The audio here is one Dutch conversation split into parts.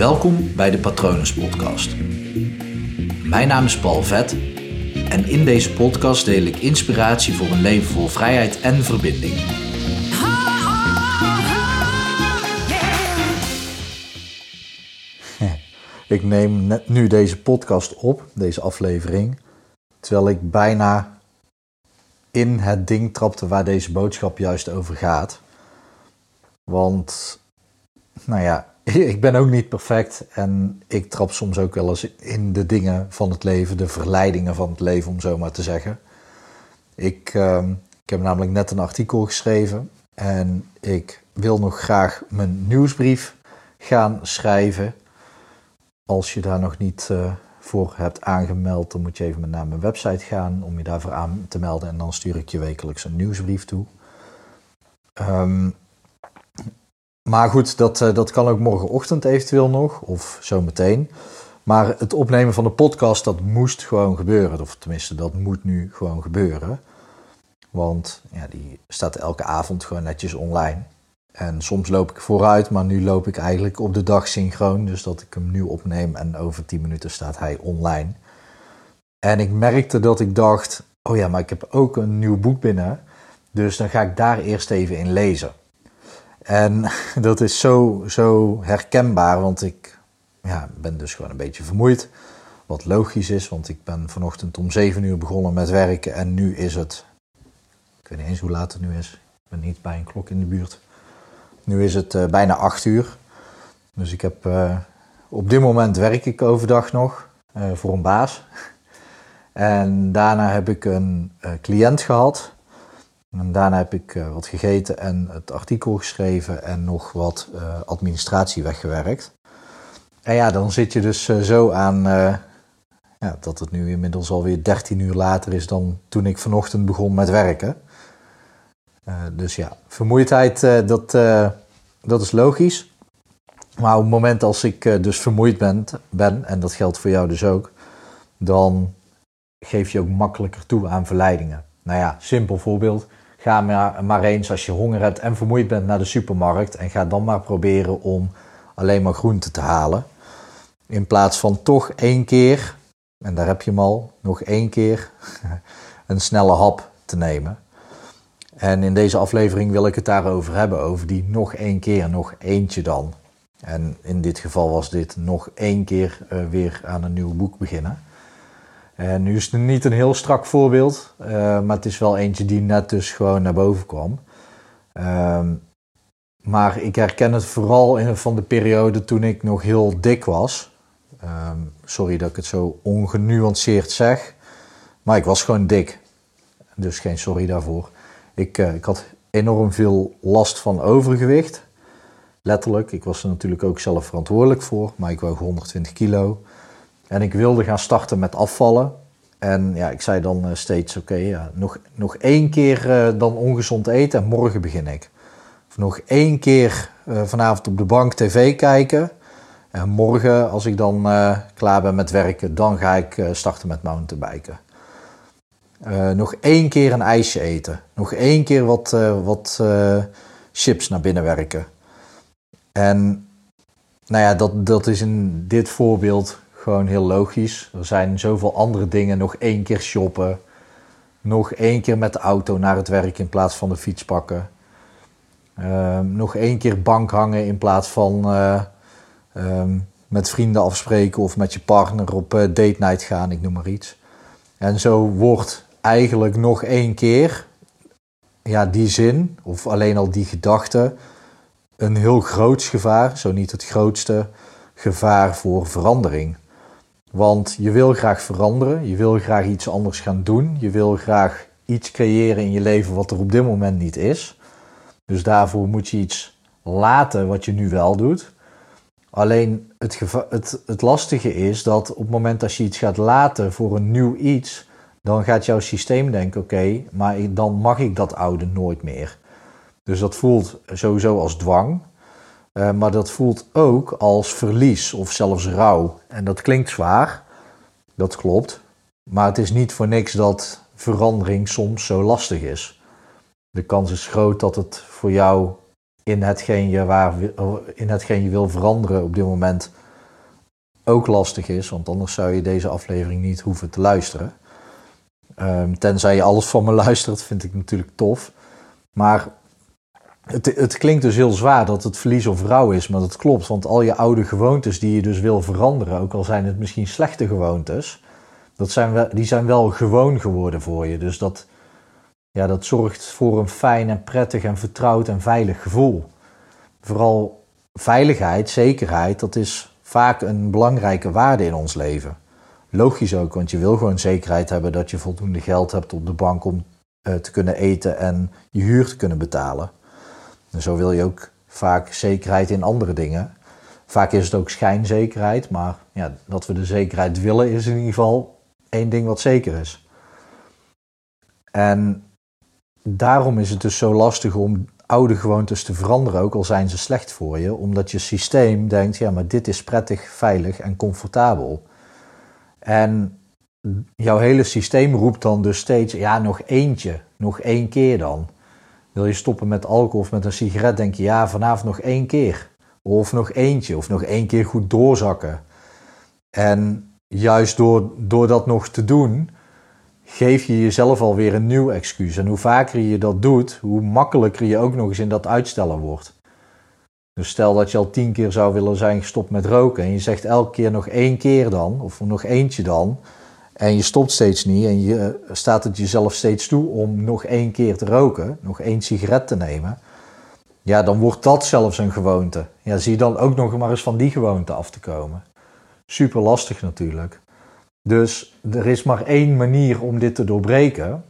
Welkom bij de Patronus Podcast. Mijn naam is Paul Vet en in deze podcast deel ik inspiratie voor een leven vol vrijheid en verbinding. Ik neem net nu deze podcast op, deze aflevering, terwijl ik bijna in het ding trapte waar deze boodschap juist over gaat. Want, nou ja, ik ben ook niet perfect en ik trap soms ook wel eens in de dingen van het leven, de verleidingen van het leven, om zo maar te zeggen. Ik, uh, ik heb namelijk net een artikel geschreven en ik wil nog graag mijn nieuwsbrief gaan schrijven. Als je daar nog niet uh, voor hebt aangemeld, dan moet je even naar mijn website gaan om je daarvoor aan te melden. En dan stuur ik je wekelijks een nieuwsbrief toe. Um, maar goed, dat, uh, dat kan ook morgenochtend eventueel nog, of zometeen. Maar het opnemen van de podcast, dat moest gewoon gebeuren. Of tenminste, dat moet nu gewoon gebeuren. Want ja, die staat elke avond gewoon netjes online. En soms loop ik vooruit, maar nu loop ik eigenlijk op de dag synchroon. Dus dat ik hem nu opneem en over 10 minuten staat hij online. En ik merkte dat ik dacht, oh ja, maar ik heb ook een nieuw boek binnen. Dus dan ga ik daar eerst even in lezen. En dat is zo, zo herkenbaar, want ik ja, ben dus gewoon een beetje vermoeid. Wat logisch is, want ik ben vanochtend om 7 uur begonnen met werken en nu is het, ik weet niet eens hoe laat het nu is. Ik ben niet bij een klok in de buurt. Nu is het uh, bijna 8 uur. Dus ik heb, uh, op dit moment werk ik overdag nog uh, voor een baas. En daarna heb ik een cliënt gehad. En daarna heb ik uh, wat gegeten en het artikel geschreven en nog wat uh, administratie weggewerkt. En ja, dan zit je dus uh, zo aan ja, dat het nu inmiddels alweer 13 uur later is dan toen ik vanochtend begon met werken. dus ja, vermoeidheid, dat, dat is logisch. Maar op het moment als ik dus vermoeid ben, ben, en dat geldt voor jou dus ook, dan geef je ook makkelijker toe aan verleidingen. Nou ja, simpel voorbeeld. Ga maar, eens als je honger hebt en vermoeid bent naar de supermarkt. En ga dan maar proberen om alleen maar groenten te halen. In plaats van toch één keer, en daar heb je hem al, nog één keer een snelle hap te nemen. En in deze aflevering wil ik het daarover hebben, over die nog één keer, nog eentje dan. En in dit geval was dit nog één keer uh, weer aan een nieuw boek beginnen. En nu is het niet een heel strak voorbeeld, uh, maar het is wel eentje die net dus gewoon naar boven kwam. Uh, maar ik herken het vooral in, van de periode toen ik nog heel dik was. Uh, sorry dat ik het zo ongenuanceerd zeg, maar ik was gewoon dik. Dus geen sorry daarvoor. Ik, uh, ik had enorm veel last van overgewicht. Letterlijk, ik was er natuurlijk ook zelf verantwoordelijk voor, maar ik woog 120 kilo. En ik wilde gaan starten met afvallen. En ja, ik zei dan steeds: oké, ja, nog, nog één keer uh, dan ongezond eten en morgen begin ik. Of nog één keer uh, vanavond op de bank tv kijken. En morgen, als ik dan klaar ben met werken, dan ga ik starten met mountainbiken. nog één keer een ijsje eten. Nog één keer wat, wat chips naar binnen werken. En nou ja, dat, dat is in dit voorbeeld gewoon heel logisch. Er zijn zoveel andere dingen. Nog één keer shoppen. Nog één keer met de auto naar het werk in plaats van de fiets pakken. Uh, nog één keer bank hangen in plaats van uh, um, met vrienden afspreken of met je partner op uh, date night gaan, ik noem maar iets. En zo wordt eigenlijk nog één keer ja, die zin, of alleen al die gedachte, een heel groot gevaar, zo niet het grootste gevaar voor verandering. Want je wil graag veranderen, je wil graag iets anders gaan doen, je wil graag iets creëren in je leven wat er op dit moment niet is. Dus daarvoor moet je iets laten wat je nu wel doet. Alleen het, het, het lastige is dat op het moment dat je iets gaat laten voor een nieuw iets, dan gaat jouw systeem denken: oké, maar dan mag ik dat oude nooit meer. Dus dat voelt sowieso als dwang. Uh, maar dat voelt ook als verlies of zelfs rouw. En dat klinkt zwaar, dat klopt. Maar het is niet voor niks dat verandering soms zo lastig is. De kans is groot dat het voor jou in hetgeen je, waar, in hetgeen je wil veranderen op dit moment ook lastig is, want anders zou je deze aflevering niet hoeven te luisteren. Um, tenzij je alles van me luistert, vind ik natuurlijk tof. Maar het, het, klinkt dus heel zwaar dat het verlies of rouw is, maar dat klopt. Want al je oude gewoontes die je dus wil veranderen, ook al zijn het misschien slechte gewoontes, dat zijn wel, die zijn wel gewoon geworden voor je. Dus dat, ja, dat zorgt voor een fijn en prettig en vertrouwd en veilig gevoel. Vooral veiligheid, zekerheid, dat is vaak een belangrijke waarde in ons leven. Logisch ook, want je wil gewoon zekerheid hebben dat je voldoende geld hebt op de bank om uh, te kunnen eten en je huur te kunnen betalen. En zo wil je ook vaak zekerheid in andere dingen. Vaak is het ook schijnzekerheid, maar ja, dat we de zekerheid willen is in ieder geval één ding wat zeker is. En daarom is het dus zo lastig om oude gewoontes te veranderen, ook al zijn ze slecht voor je, omdat je systeem denkt, ja, maar dit is prettig, veilig en comfortabel. En jouw hele systeem roept dan dus steeds, ja, nog eentje, nog één keer dan. Wil je stoppen met alcohol of met een sigaret, denk je, ja, vanavond nog één keer. Of nog eentje, of nog één keer goed doorzakken. En juist door, door dat nog te doen, geef je jezelf alweer een nieuw excuus. En hoe vaker je dat doet, hoe makkelijker je ook nog eens in dat uitstellen wordt. Dus stel dat je al tien keer zou willen zijn gestopt met roken en je zegt elke keer nog één keer dan, of nog eentje dan, en je stopt steeds niet en je staat het jezelf steeds toe om nog één keer te roken, nog één sigaret te nemen, ja, dan wordt dat zelfs een gewoonte. Ja, zie je dan ook nog maar eens van die gewoonte af te komen. Super lastig natuurlijk. Dus er is maar één manier om dit te doorbreken.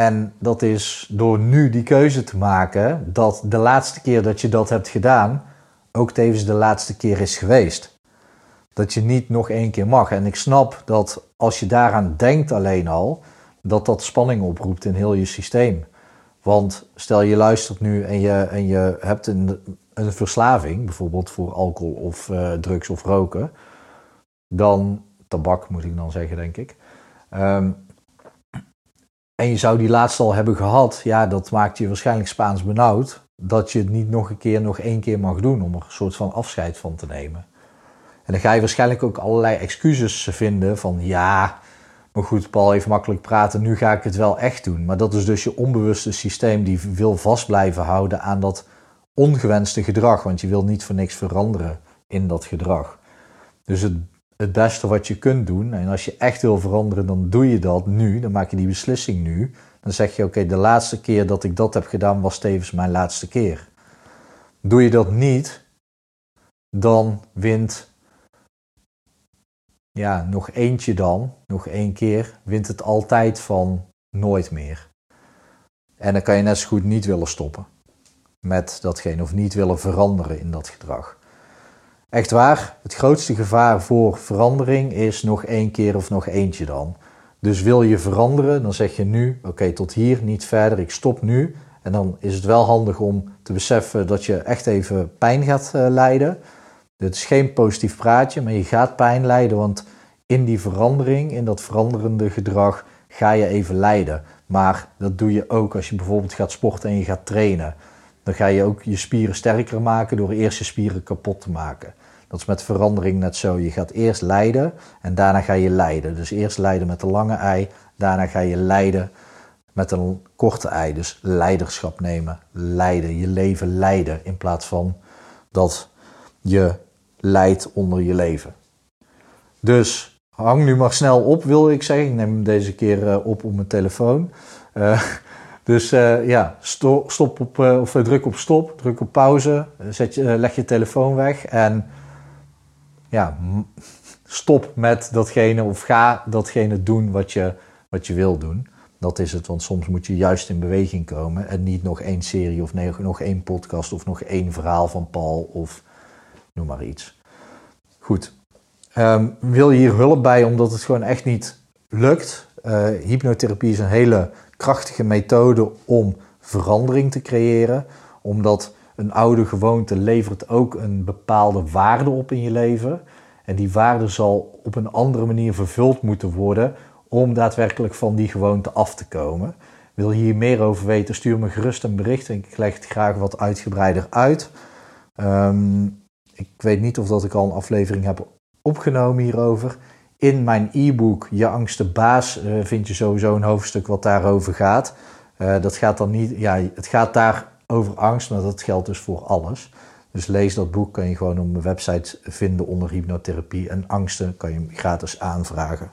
En dat is door nu die keuze te maken dat de laatste keer dat je dat hebt gedaan ook tevens de laatste keer is geweest. Dat je niet nog één keer mag. En ik snap dat als je daaraan denkt alleen al, dat dat spanning oproept in heel je systeem. Want stel je luistert nu en je, en je hebt een, een verslaving, bijvoorbeeld voor alcohol of uh, drugs of roken, dan tabak moet ik dan zeggen, denk ik. Um, en je zou die laatste al hebben gehad, ja, dat maakt je waarschijnlijk Spaans benauwd. Dat je het niet nog een keer, nog één keer mag doen om er een soort van afscheid van te nemen. En dan ga je waarschijnlijk ook allerlei excuses vinden van ja, maar goed, Paul heeft makkelijk praten, nu ga ik het wel echt doen. Maar dat is dus je onbewuste systeem die wil vast blijven houden aan dat ongewenste gedrag, want je wil niet voor niks veranderen in dat gedrag. Dus het het beste wat je kunt doen. En als je echt wil veranderen, dan doe je dat nu. Dan maak je die beslissing nu. Dan zeg je: Oké, de laatste keer dat ik dat heb gedaan was tevens mijn laatste keer. Doe je dat niet, dan wint ja, nog eentje dan, nog één keer, wint het altijd van nooit meer. En dan kan je net zo goed niet willen stoppen met datgene of niet willen veranderen in dat gedrag. Echt waar, het grootste gevaar voor verandering is nog één keer of nog eentje dan. Dus wil je veranderen, dan zeg je nu, oké, tot hier, niet verder, ik stop nu. En dan is het wel handig om te beseffen dat je echt even pijn gaat uh, lijden. Dit is geen positief praatje, maar je gaat pijn lijden, want in die verandering, in dat veranderende gedrag, ga je even lijden. Maar dat doe je ook als je bijvoorbeeld gaat sporten en je gaat trainen. Dan ga je ook je spieren sterker maken door eerst je spieren kapot te maken. Dat is met verandering net zo. Je gaat eerst lijden en daarna ga je lijden. Dus eerst lijden met de lange ei, daarna ga je lijden met een korte ei. Dus leiderschap nemen, lijden, je leven leiden in plaats van dat je lijdt onder je leven. Dus hang nu maar snel op, wil ik zeggen. Ik neem hem deze keer eh, op op mijn telefoon. Uh, dus uh, ja, stop op, of druk op stop, druk op pauze, zet je, leg je telefoon weg en ja, stop met datgene of ga datgene doen wat je, wat je wil doen. Dat is het, want soms moet je juist in beweging komen en niet nog één serie of nog één podcast of nog één verhaal van Paul of noem maar iets. Goed. Um, wil je hier hulp bij omdat het gewoon echt niet lukt? Uh, hypnotherapie is een hele krachtige methode om verandering te creëren, omdat een oude gewoonte levert ook een bepaalde waarde op in je leven. En die waarde zal op een andere manier vervuld moeten worden om daadwerkelijk van die gewoonte af te komen. Wil je hier meer over weten, stuur me gerust een bericht. Ik leg het graag wat uitgebreider uit. Um, ik weet niet of dat ik al een aflevering heb opgenomen hierover. In mijn e-book Je Angst de Baas uh, vind je sowieso een hoofdstuk wat daarover gaat. Uh, dat gaat dan niet, ja, het gaat daar over angst, maar dat geldt dus voor alles. Dus lees dat boek, kan je gewoon op mijn website vinden onder hypnotherapie. En angsten kan je gratis aanvragen.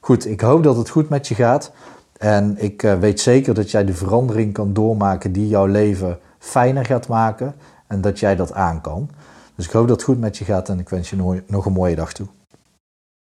Goed, ik hoop dat het goed met je gaat. En ik uh, weet zeker dat jij de verandering kan doormaken die jouw leven fijner gaat maken. En dat jij dat aan kan. Dus ik hoop dat het goed met je gaat en ik wens je nog een mooie dag toe.